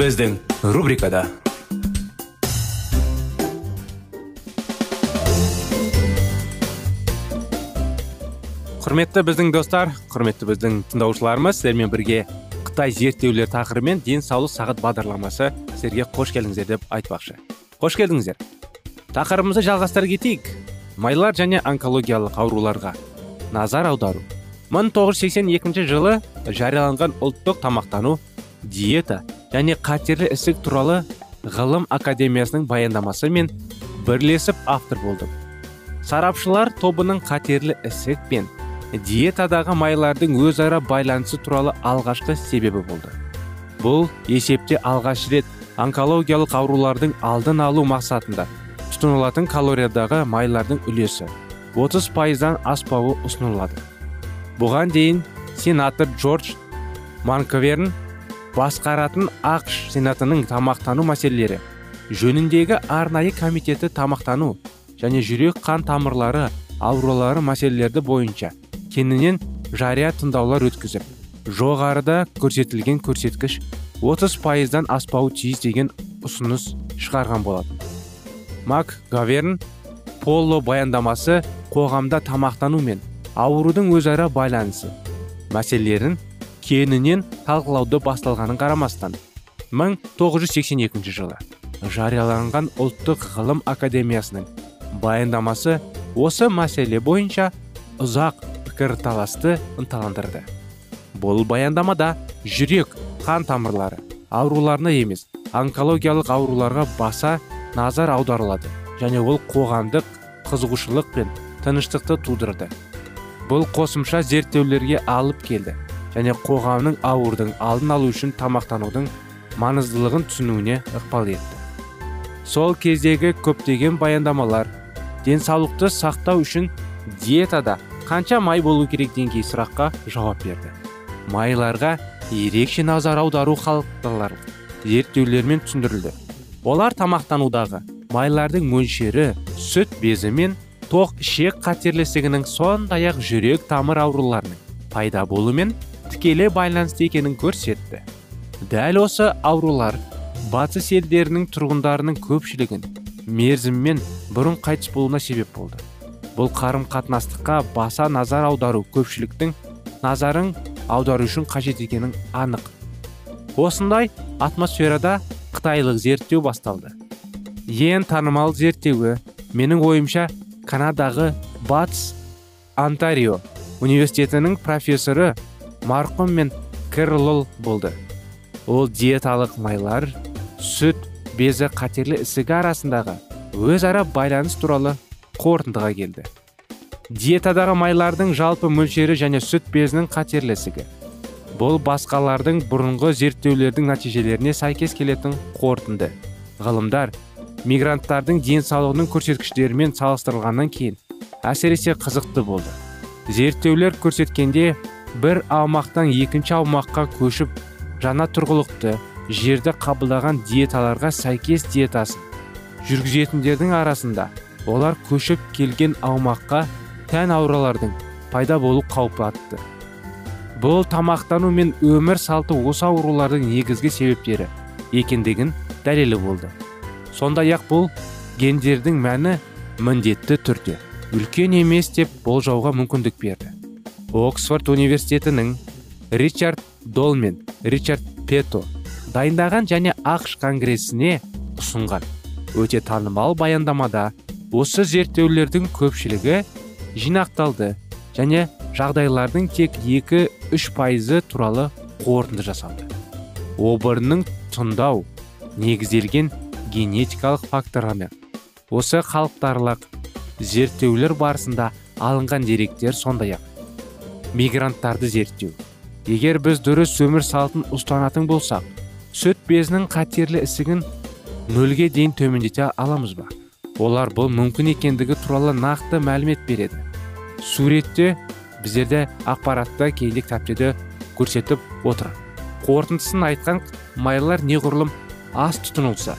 Біздің рубрикада құрметті біздің достар құрметті біздің тыңдаушыларымыз сіздермен бірге қытай зерттеулер тақырыбымен денсаулық сағат бағдарламасы сіздерге қош келдіңіздер деп айтпақшы қош келдіңіздер тақырыбымызды жалғастыра кетейік майлар және онкологиялық ауруларға назар аудару 1982 жылы жарияланған ұлттық тамақтану диета және қатерлі ісік туралы ғылым академиясының баяндамасы мен бірлесіп автор болды. Сарапшылар тобының қатерлі ісік пен диетадағы майлардың өзара байланысы туралы алғашқы себебі болды. Бұл есепте алғаш рет онкологиялық аурулардың алдын алу мақсатында тұтынылатын калориядағы майлардың үлесі 30 пайыздан аспауы ұсынылады. Бұған дейін сенатор джордж манковерн басқаратын ақш сенатының тамақтану мәселелері жөніндегі арнайы комитеті тамақтану және жүрек қан тамырлары аурулары мәселелерді бойынша кеңінен жария тыңдаулар өткізіп жоғарыда көрсетілген көрсеткіш 30 пайыздан аспауы тиіс деген ұсыныс шығарған болатын. Мак гаверн поло баяндамасы қоғамда тамақтану мен аурудың өзара байланысы мәселелерін кеңінен талқылауды басталғанын қарамастан 1982 жылы жарияланған ұлттық ғылым академиясының баяндамасы осы мәселе бойынша ұзақ пікірталасты ынталандырды. Бұл баяндамада жүрек қан тамырлары ауруларына емес онкологиялық ауруларға баса назар аударылады және ол қоғамдық қызығушылық пен тыныштықты тудырды. Бұл қосымша зерттеулерге алып келді. Және қоғамның ауырдың алдын алу үшін тамақтанудың маңыздылығын түсінуіне ықпал етті. Сол кездегі көптеген баяндамалар денсаулықты сақтау үшін диетада қанша май болу керек деген сұраққа жауап берді. Майларға ерекше назар аудару халықтарлар зерттеулермен түсіндірілді. Олар тамақтанудағы майлардың мөлшері сүт безі мен тоқ ішек қатерлісігінің сондай ақ жүрек тамыр ауруларының пайда болуымен тікелей байланысты екенін көрсетті. Дәл осы аурулар батыс елдерінің тұрғындарының көпшілігін мерзіммен бұрын қайтыс болуына себеп болды. Бұл қарым қатынастыққа баса назар аудару көпшіліктің назарын аудару үшін қажет екенін анық. Осындай атмосферада қытайлық зерттеу басталды. Ең танымал зерттеуі менің ойымша канадағы батыс онтарио университетінің профессоры марқұм мен кэрлол болды. Ол диеталық майлар сүт безі қатерлі ісігі арасындағы өзара байланыс туралы қорытындыға келді. Диетадағы майлардың жалпы мөлшері және сүт безінің қатерлі ісігі. Бұл басқалардың бұрынғы зерттеулердің нәтижелеріне сәйкес келетін қорытынды. Ғылымдар мигранттардың денсаулығының көрсеткіштерімен салыстырылғаннан кейін әсіресе қызықты болды. Зерттеулер көрсеткенде бір аумақтан екінші аумаққа көшіп жаңа тұрғылықты жерді қабылдаған диеталарға сәйкес диетасын жүргізетіндердің арасында олар көшіп келген аумаққа тән аурулардың пайда болу қаупі атты бұл тамақтану мен өмір салты осы аурулардың негізгі себептері екендігін дәлелі болды. Сондай ақ бұл гендердің мәні міндетті түрде үлкен емес деп болжауға мүмкіндік берді. Оксфорд университетінің ричард дол мен ричард пето дайындаған және ақш конгресіне ұсынған. Өте танымал баяндамада осы зерттеулердің көпшілігі жинақталды және жағдайлардың тек 2-3 пайызы туралы қорытынды жасалды. Обырының тұндау негізделген генетикалық факторлармен осы халықтарлық зерттеулер барысында алынған деректер сондай ақ мигранттарды зерттеу. Егер біз дұрыс өмір салтын ұстанатын болсақ сүт безінің қатерлі ісігін нөлге дейін төмендете аламыз ба? Олар бұл мүмкін екендігі туралы нақты мәлімет береді. Суретте біздерде ақпаратта кейде кітаптерде көрсетіп отыр қорытындысын айтқан майлар неғұрлым аз тұтынылса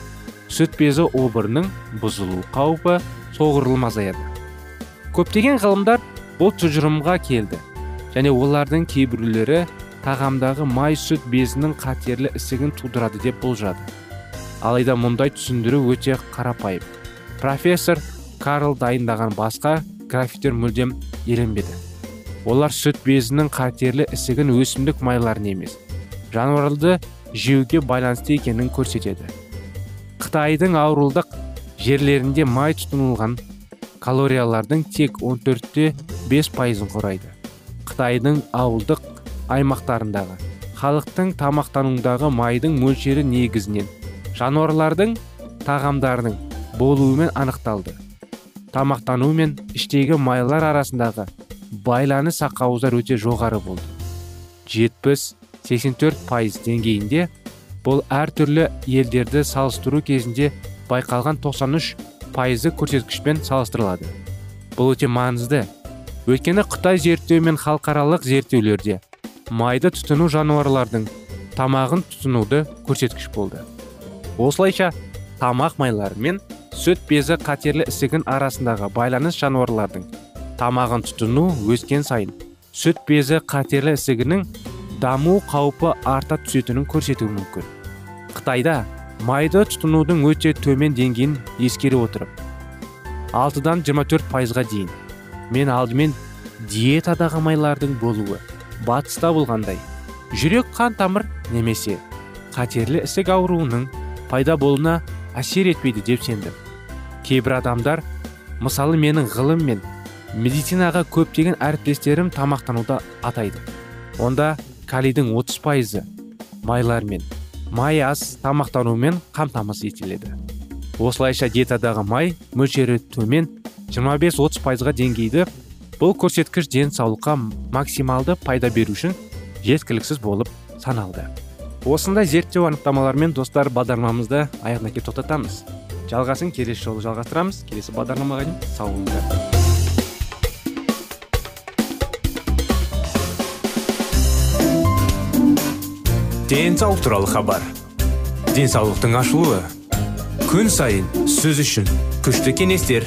сүт безі обырының бұзылу қаупі соғұрлым азаяды. Көптеген ғылымдар бұл тұжырымға келді. Және олардың кейбіреулері тағамдағы май сүт безінің қатерлі ісігін тудырады деп болжады. Алайда мұндай түсіндіру өте қарапайым. Профессор карл дайындаған басқа графиктер мүлдем еленбеді. Олар сүт безінің қатерлі ісігін өсімдік майларын емес жануарларды жеуге байланысты екенін көрсетеді. Қытайдың ауылдық жерлерінде май тұтынылған калориялардың тек 14-те 5 пайызын құрайды. Қытайдың ауылдық аймақтарындағы халықтың тамақтануындағы майдың мөлшері негізінен жануарлардың тағамдарының болуымен анықталды. Тамақтану мен іштегі майлар арасындағы байланыс ақауыздар өте жоғары болды. 70-84 пайыз деңгейінде бұл әртүрлі елдерді салыстыру кезінде байқалған 93 пайызы көрсеткішпен салыстырылады. Бұл өте маңызды. Өйткені қытай зерттеу мен халықаралық зерттеулерде майды тұтыну жануарлардың тамағын тұтынуды көрсеткіш болды. Осылайша тамақ майлары мен сүт безі қатерлі ісігін арасындағы байланыс жануарлардың тамағын тұтыну өскен сайын сүт безі қатерлі ісігінің даму қаупі арта түсетінін көрсетуі мүмкін. Қытайда майды тұтынудың өте төмен деңгейін ескере отырып алтыдан 24 пайызға дейін мен алдымен диетадағы майлардың болуы батыста болғандай жүрек қан тамыр немесе қатерлі ісік ауруының пайда болуына әсер етпейді деп сендім. Кейбір адамдар мысалы менің ғылым мен медицинаға көптеген әріптестерім тамақтануды атайды. Онда калийдің 30 пайызы майлар мен май аз тамақтанумен қамтамасыз етіледі. Осылайша диетадағы май мөлшері төмен 25-30 пайызға деңгейді бұл көрсеткіш денсаулыққа максималды пайда беру үшін жеткіліксіз болып саналды. Осындай зерттеу анықтамалармен достар бағдарламамызды аяғына келіп тоқтатамыз. Жалғасын келесі жолы жалғастырамыз. Келесі бағдарламаға дейін сау болыңыздар. Денсаулық туралы хабар. Денсаулықтың ашылуы. Күн сайын сөз үшін күшті кеңестер.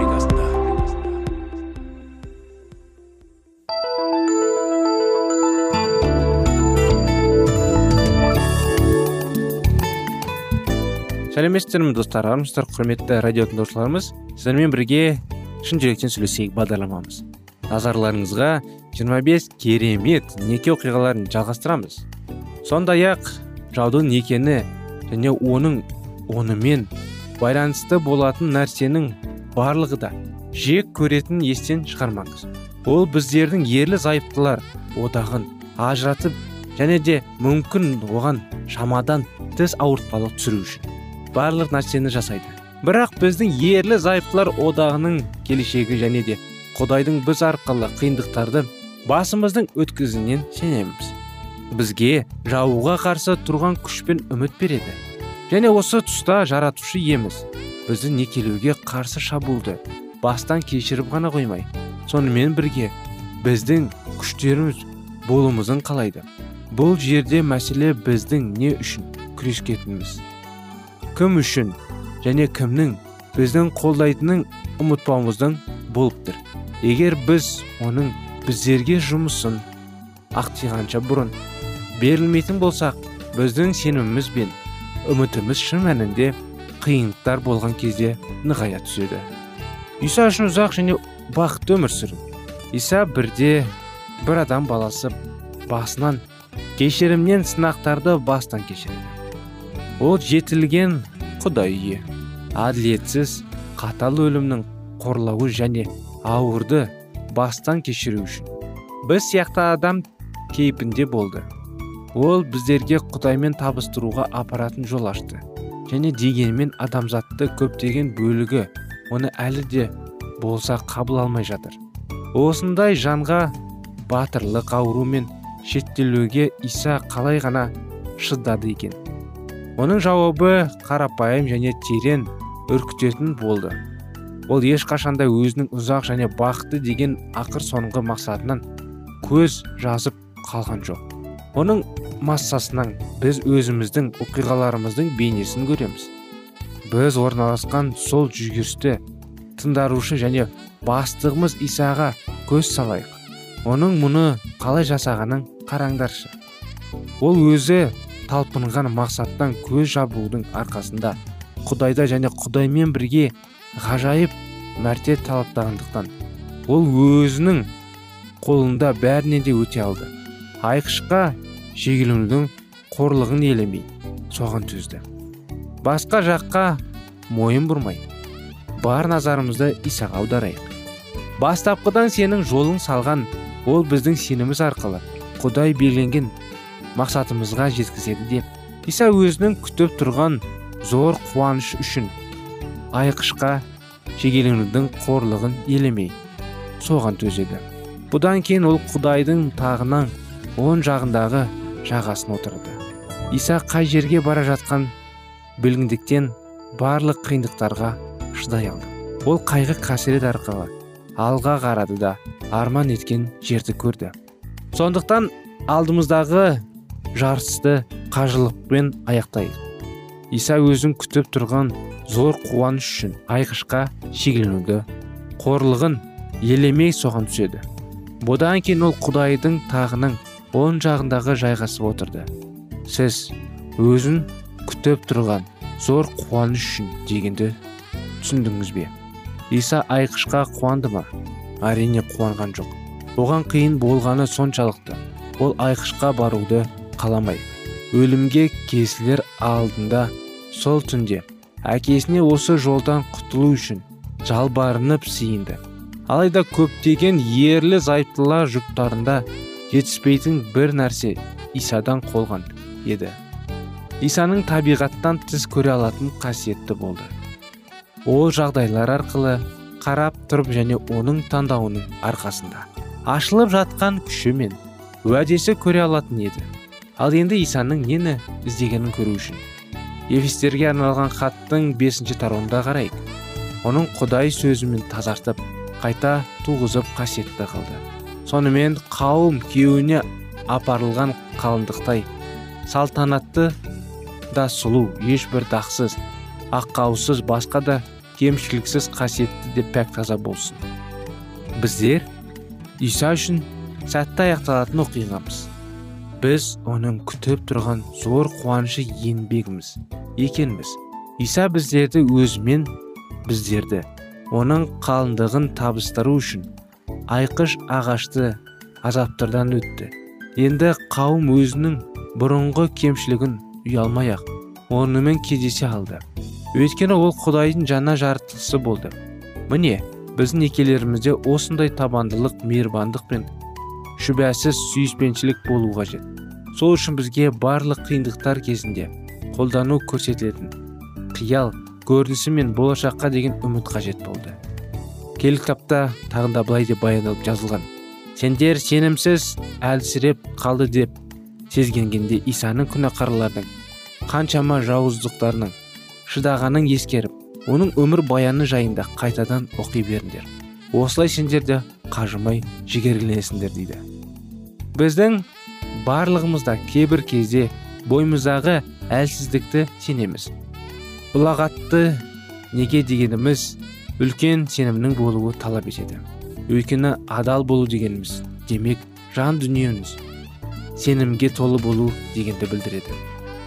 Сәлеметсіздер ме достар? Армысыздар құрметті радио тыңдаушыларымыз. Сіздермен бірге шын жүректен сөйлесейік бағдарламамыз. Назарларыңызға 25 керемет неке оқиғаларын жалғастырамыз. Сондай ақ жаудың некені және оның онымен байланысты болатын нәрсенің барлығы да жек көретін естен шығармаңыз. Ол біздердің ерлі зайыптылар одағын ажыратып және де мүмкін оған шамадан тыс ауыртпалық түсіру үшін. Барлық нәрсені жасайды. Бірақ біздің ерлі зайыптылар одағының келешегі және де құдайдың біз арқылы қиындықтарды басымыздың өткізінен сенеміз. Бізге жауға қарсы тұрған күш пен үміт береді. Және осы тұста жаратушы иеміз бізді некелеуге қарсы шабуылды бастан кешіріп ғана қоймай. Сонымен бірге біздің күштеріміз болуымызын қалайды. Бұл жерде мәселе біздің не үшін күрескетініміз кім үшін және кімнің біздің қолдайтынын ұмытпауымыздың болып тұр егер біз оның біздерге жұмысын ақтиғанша бұрын берілмейтін болсақ біздің сеніміміз бен үмітіміз шын мәнінде қиындықтар болған кезде нығая түседі. Иса үшін ұзақ және бақытты өмір сүру. Иса бірде бір адам баласы басынан кешірімнен сынақтарды бастан кешіреді. Ол жетілген құдай үйі әділетсіз қатал өлімнің қорлауы және ауырды бастан кешіру үшін. Біз сияқты адам кейпінде болды. Ол біздерге құдаймен табыстыруға апаратын жол ашты. Және дегенмен адамзатты көптеген бөлігі оны әлі де болса қабыл алмай жатыр. Осындай жанға батырлық ауру мен шеттелуге иса қалай ғана шыдады екен. Оның жауабы қарапайым және терең үркітетін болды. Ол ешқашанда өзінің ұзақ және бақытты деген ақыр соңғы мақсатынан көз жазып қалған жоқ. Оның массасынан біз өзіміздің оқиғаларымыздың бейнесін көреміз. Біз орналасқан сол жүгірісті тыңдарушы және бастығымыз исаға көз салайық. Оның мұны қалай жасағанын қараңдаршы. Ол өзі талпынған мақсаттан көз жабудың арқасында құдайда және құдаймен бірге ғажайып мәрте талаптағандықтан ол өзінің қолында бәріне де өте алды. Айқышқа шегеленудің қорлығын елемей соған төзді. Басқа жаққа мойын бұрмай бар назарымызды исаға аударайық. Бастапқыдан сенің жолың салған ол біздің сеніміз арқылы құдай белгіленген мақсатымызға жеткізеді деп иса өзінің күтіп тұрған зор қуаныш үшін айқышқа шегеленудің қорлығын елемей соған төзеді. Бұдан кейін ол құдайдың тағынан оң жағындағы жағасын отырды. иса қай жерге бара жатқан білгендіктен барлық қиындықтарға шыдай алды. Ол қайғы қасірет арқылы алға қарады да арман еткен жерді көрді. Сондықтан алдымыздағы жарысты қажылықпен аяқтайық иса өзін күтіп тұрған зор қуаныш үшін айқышқа шегеленуді қорлығын елемей соған түседі. Бұдан кейін ол құдайдың тағының оң жағындағы жайғасып отырды. Сіз өзін күтіп тұрған зор қуаныш үшін дегенді түсіндіңіз бе? Иса айқышқа қуанды ма? Әрине қуанған жоқ. Оған қиын болғаны соншалықты. Ол айқышқа баруды қаламай. Өлімге кесілер алдында сол түнде әкесіне осы жолдан құтылу үшін жалбарынып сиынды. Алайда көптеген ерлі зайыптылар жұптарында жетіспейтін бір нәрсе исадан қолған еді. Исаның табиғаттан тіс көре алатын қасиетті болды. Ол жағдайлар арқылы қарап тұрып және оның таңдауының арқасында ашылып жатқан күші мен уәдесі көре алатын еді. Ал енді исаның нені іздегенін көру үшін? Ефестерге арналған хаттың бесінші тарауында қарайық. Оның құдай сөзімен тазартып қайта туғызып қасиетті қылды. Сонымен қауым күйеуіне апарылған қалыңдықтай салтанатты да сұлу ешбір дақсыз аққаусыз басқа да кемшіліксіз қасиетті де пәк таза болсын. Біздер иса үшін сәтті аяқталатын оқиғамыз. Біз оның күтіп тұрған зор қуанышы еңбегіміз екенбіз. Иса біздерді өзімен біздерді оның қалыңдығын табыстыру үшін айқыш ағашты азаптардан өтті. Енді қауым өзінің бұрынғы кемшілігін ұялмай ақ онымен кездесе алды. Өйткені ол құдайдың жаңа жаратылысы болды. Міне біздің некелерімізде осындай табандылық мейірбандық пен шүбәсіз сүйіспеншілік болу қажет. Сол үшін бізге барлық қиындықтар кезінде қолдану көрсетілетін қиял көрінісі мен болашаққа деген үміт қажет болды. Келі кітапта тағында былай деп баяндалып жазылған. Сендер сенімсіз әлсіреп қалды деп сезгенгенде исаның күнәқарлардың қаншама жауыздықтарының шыдағанын ескеріп оның өмір баяны жайында қайтадан оқи беріңдер. Осылай сендер де қажымай жігерленесіңдер дейді. Біздің барлығымызда кейбір кезде бойымыздағы әлсіздікті сенеміз. Ұлағатты неге дегеніміз үлкен сенімнің болуы талап етеді. Өйткені адал болу дегеніміз демек жан дүниеңіз сенімге толы болу дегенді білдіреді.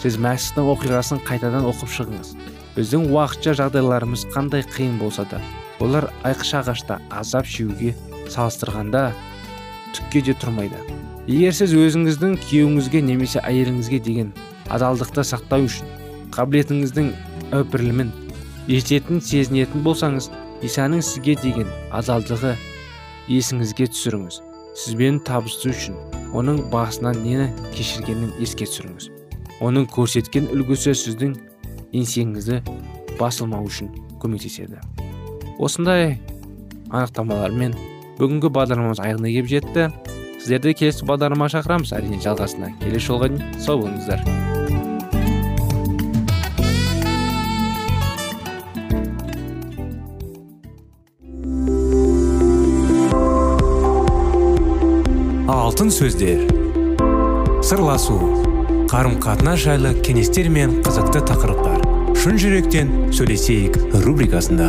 Сіз мәсіхтің оқиғасын қайтадан оқып шығыңыз. Біздің уақытша жағдайларымыз қандай қиын болса да олар айқыш ағашта азап шеуге салыстырғанда түкке де тұрмайды. Егер сіз өзіңіздің күйеуіңізге немесе әйеліңізге деген адалдықты сақтау үшін қабілетіңіздің өпірлімін жететін сезінетін болсаңыз исаның сізге деген адалдығы есіңізге түсіріңіз. Сізбен табысу үшін оның басынан нені кешіргенін еске түсіріңіз. Оның көрсеткен үлгісі сіздің еңсеңізді басылмау үшін көмектеседі. Осындай анықтамалармен бүгінгі бағдарламамыз аяғына келіп жетті. Сіздерді келесі бағдарламаға шақырамыз. Әрине жалғасына келесі жолға дейін сау болыңыздар. Алтын сөздер. Сырласу. Қарым қатынас жайлы кеңестер мен қызықты тақырыптар. Шын жүректен сөйлесейік рубрикасында.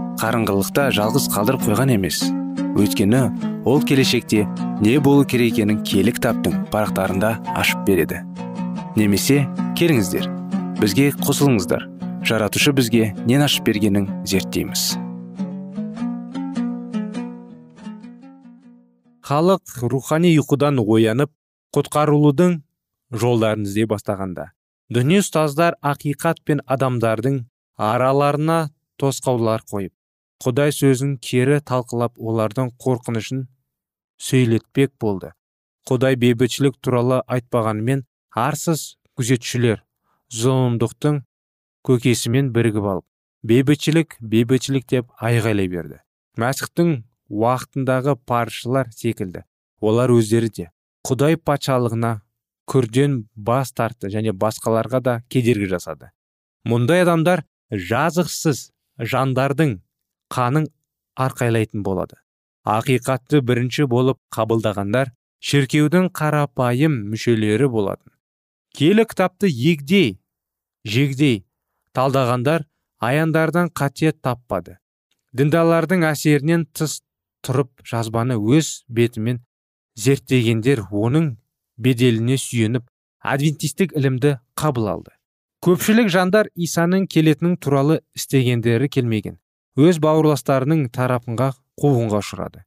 қарыңғылықта жалғыз қалдырып қойған емес. Өйткені ол келешекте не болу керек екенін кітаптың парақтарында ашып береді. Немесе келіңіздер бізге қосылыңыздар. Жаратушы бізге нен ашып бергенін зерттейміз. Халық рухани ұйқыдан оянып құтқарылудың жолдарын іздей бастағанда діни ұстаздар ақиқат пен адамдардың араларына тосқаулар қойып құдай сөзін кері талқылап олардың қорқынышын сөйлетпек болды. Құдай бейбітшілік туралы айтпағанымен арсыз күзетшілер зұлымдықтың көкесімен бірігіп алып бейбітшілік бейбітшілік деп айғайлай берді. Мәсіхтің уақытындағы паршылар секілді. Олар өздері де құдай патшалығына күрден бас тартты және басқаларға да кедергі жасады. Мұндай адамдар жазықсыз жандардың қанын арқайлайтын болады. Ақиқатты бірінші болып қабылдағандар шіркеудің қарапайым мүшелері болатын. Келі кітапты егдей жегдей талдағандар аяндардан қате таппады. Діндарлардың әсерінен тыс тұрып жазбаны өз бетімен зерттегендер оның беделіне сүйеніп адвентистік ілімді қабыл алды. Көпшілік жандар исаның келетінің туралы істегендері келмеген. Өз бауырластарының тарапынға қуғынға ұшырады.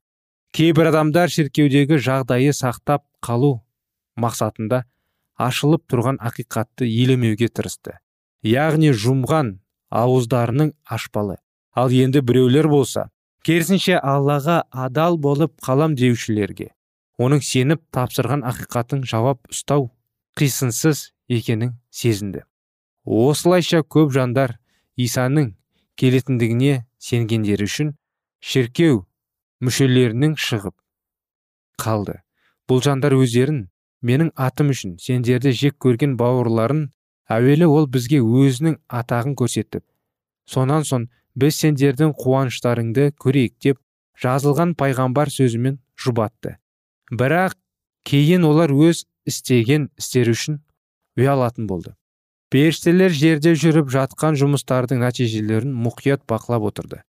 Кейбір адамдар шіркеудегі жағдайы сақтап қалу мақсатында ашылып тұрған ақиқатты елемеуге тырысты. Яғни жұмған ауыздарының ашпалы. Ал енді біреулер болса керісінше аллаға адал болып қалам деушілерге оның сеніп тапсырған ақиқаттың жауап ұстау қисынсыз екенін сезінді. Осылайша көп жандар исаның келетіндігіне сенгендері үшін шіркеу мүшелерінің шығып қалды. Бұл жандар өздерін менің атым үшін сендерді жек көрген бауырларын әуелі ол бізге өзінің атағын көрсетіп сонан соң біз сендердің қуаныштарыңды көрейік деп жазылған пайғамбар сөзімен жұбатты. Бірақ кейін олар өз істеген істері үшін ұялатын болды. Періштелер жерде жүріп жатқан жұмыстардың нәтижелерін мұқият бақылап отырды.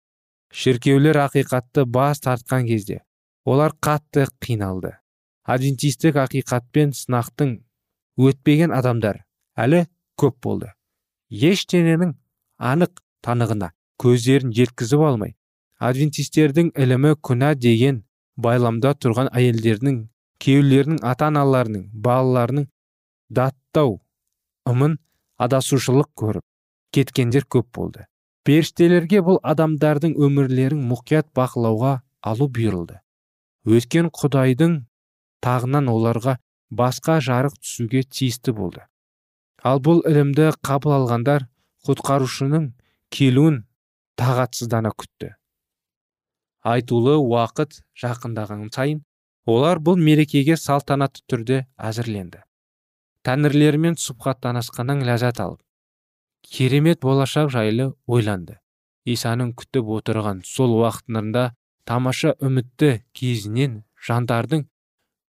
Шіркеулер ақиқатты бас тартқан кезде олар қатты қиналды. Адвентистік ақиқатпен сынақтың өтпеген адамдар әлі көп болды. Ештеңенің анық танығына көздерін жеткізіп алмай адвентистердің ілімі күнә деген байламда тұрған әйелдердің күйеулерінің ата аналарының балаларының даттау ымын адасушылық көріп кеткендер көп болды. Періштелерге бұл адамдардың өмірлерін мұқият бақылауға алу бұйырылды. Өткен құдайдың тағынан оларға басқа жарық түсуге тиісті болды. Ал бұл ілімді қабыл алғандар құтқарушының келуін тағатсыздана күтті. Айтулы уақыт жақындаған сайын олар бұл мерекеге салтанатты түрде әзірленді. Тәңірлерімен сұхбаттанысқаннан ләззат алып керемет болашақ жайлы ойланды. Исаның күтіп отырған сол уақытында тамаша үмітті кезінен жандардың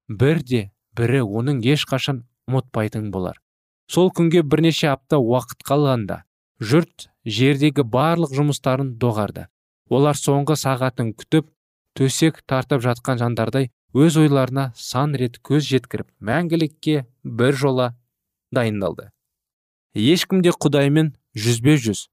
бірде бірі оның ешқашан ұмытпайтын болар. Сол күнге бірнеше апта уақыт қалғанда жұрт жердегі барлық жұмыстарын доғарды. Олар соңғы сағатын күтіп төсек тартып жатқан жандардай өз ойларына сан рет көз жеткіріп мәңгілікке бір жола дайындалды. Ешкім де құдаймен жүзбе жүз.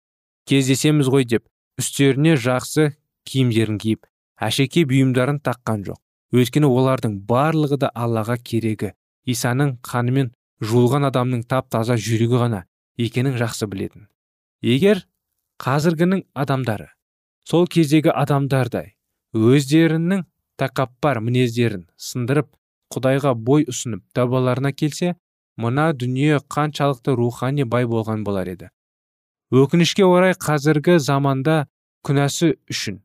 Кездесеміз ғой деп үстеріне жақсы киімдерін киіп әшеке бұйымдарын таққан жоқ. Өйткені олардың барлығы да аллаға керегі. Исаның қанымен жуылған адамның тап таза жүрегі ғана екенін жақсы білетін. Егер қазіргінің адамдары сол кездегі адамдардай өздерінің тәкаппар мінездерін сындырып құдайға бой ұсынып табаларына келсе мына дүние қаншалықты рухани бай болған болар еді. Өкінішке орай қазіргі заманда күнәсі үшін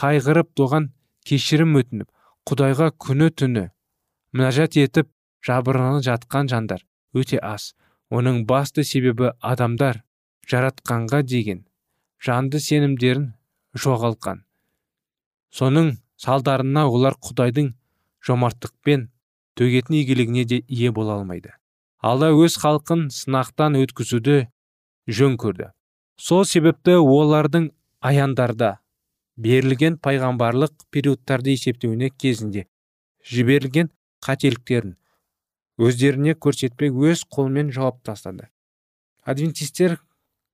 қайғырып тоған кешірім өтініп құдайға күні түні мінәжат етіп жабырынып жатқан жандар өте аз. Оның басты себебі адамдар жаратқанға деген жанды сенімдерін жоғалтқан. Соның салдарына олар құдайдың жомарттықпен төгетін игілігіне де ие бола алмайды. Алла өз халқын сынақтан өткізуді жөн көрді. Сол себепті олардың аяндарда берілген пайғамбарлық периодтарды есептеуіне кезінде жіберілген қателіктерін өздеріне көрсетпей өз қолмен жауап тастады. Адвентистер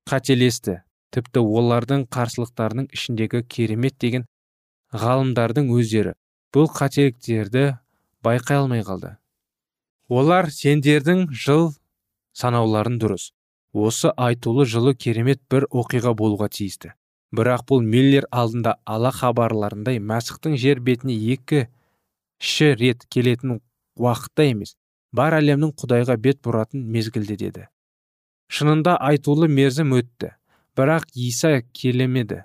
қателесті тіпті олардың қарсылықтарының ішіндегі керемет деген ғалымдардың өздері бұл қателіктерді байқай алмай қалды. Олар сендердің жыл санауларын дұрыс. Осы айтулы жылы керемет бір оқиға болуға тиісті. Бірақ бұл миллер алдында ала хабарларындай мәсіхтің жер бетіне екі ші рет келетін уақытта емес бар әлемнің құдайға бет бұратын мезгілде деді. Шынында айтулы мерзім өтті бірақ иса келемеді.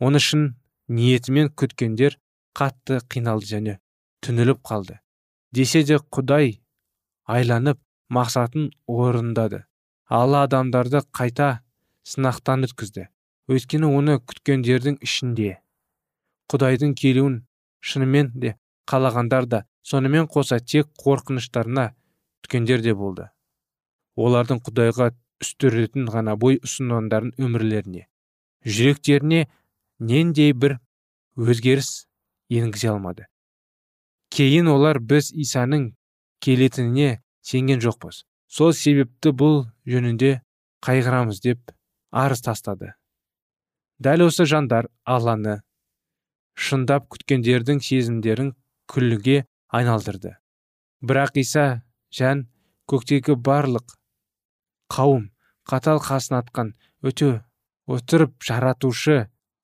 Оны шын ниетімен күткендер қатты қиналды және түніліп қалды. Десе де құдай айланып мақсатын орындады. Алла адамдарды қайта сынақтан өткізді. Өйткені оны күткендердің ішінде құдайдың келуін шынымен де қалағандар да сонымен қоса тек қорқыныштарына түкендер де болды. Олардың құдайға үстіретін ғана бой ұсынғандардың өмірлеріне жүректеріне нендей бір өзгеріс енгізе алмады. Кейін олар біз исаның келетініне сенген жоқпыз. Сол себепті бұл жөнінде қайғырамыз деп арыз тастады. Дәл осы жандар алланы шындап күткендердің сезімдерін күлге айналдырды. Бірақ иса жән көктегі барлық қауым қатал қасын атқан өте отырып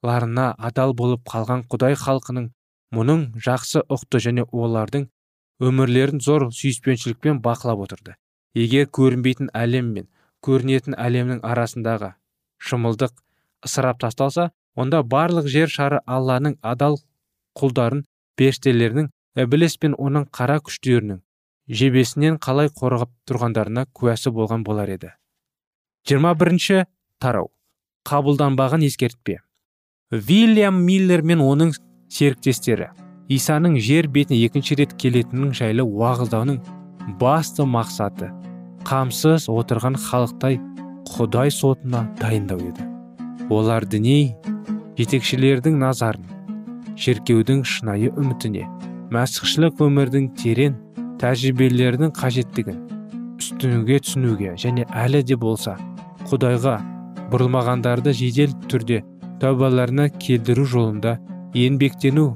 жаратушыларына адал болып қалған құдай халқының мұның жақсы ұқты және олардың өмірлерін зор сүйіспеншілікпен бақылап отырды. Егер көрінбейтін әлем мен көрінетін әлемнің арасындағы шымылдық ысырап тасталса онда барлық жер шары алланың адал құлдарын періштелерінің ібіліс пен оның қара күштерінің жебесінен қалай қорғап тұрғандарына куәсі болған болар еді. 21 бірінші тарау. Қабылданбаған ескертпе. Вильям миллер мен оның серіктестері. Исаның жер бетіне екінші рет келетінін жайлы уағыздауының басты мақсаты қамсыз отырған халықтай құдай сотына дайындау еді. Олар діни жетекшілердің назарын шеркеудің шынайы үмітіне мәсіхшілік өмірдің терең тәжірибелерінің қажеттігін үстінуге түсінуге және әлі де болса құдайға бұрылмағандарды жедел түрде тәубаларына келдіру жолында еңбектену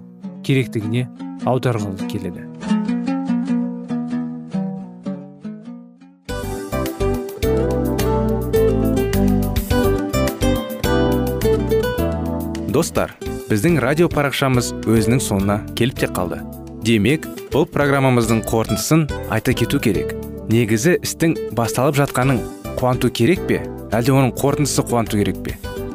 керектігіне аударғылы келеді. Достар біздің радио парақшамыз өзінің соңына келіп те қалды. Демек бұл программамыздың қорытындысын айта кету керек. Негізі істің басталып жатқаның қуанту керек пе? Әлде оның қорытындысы қуанту керек пе?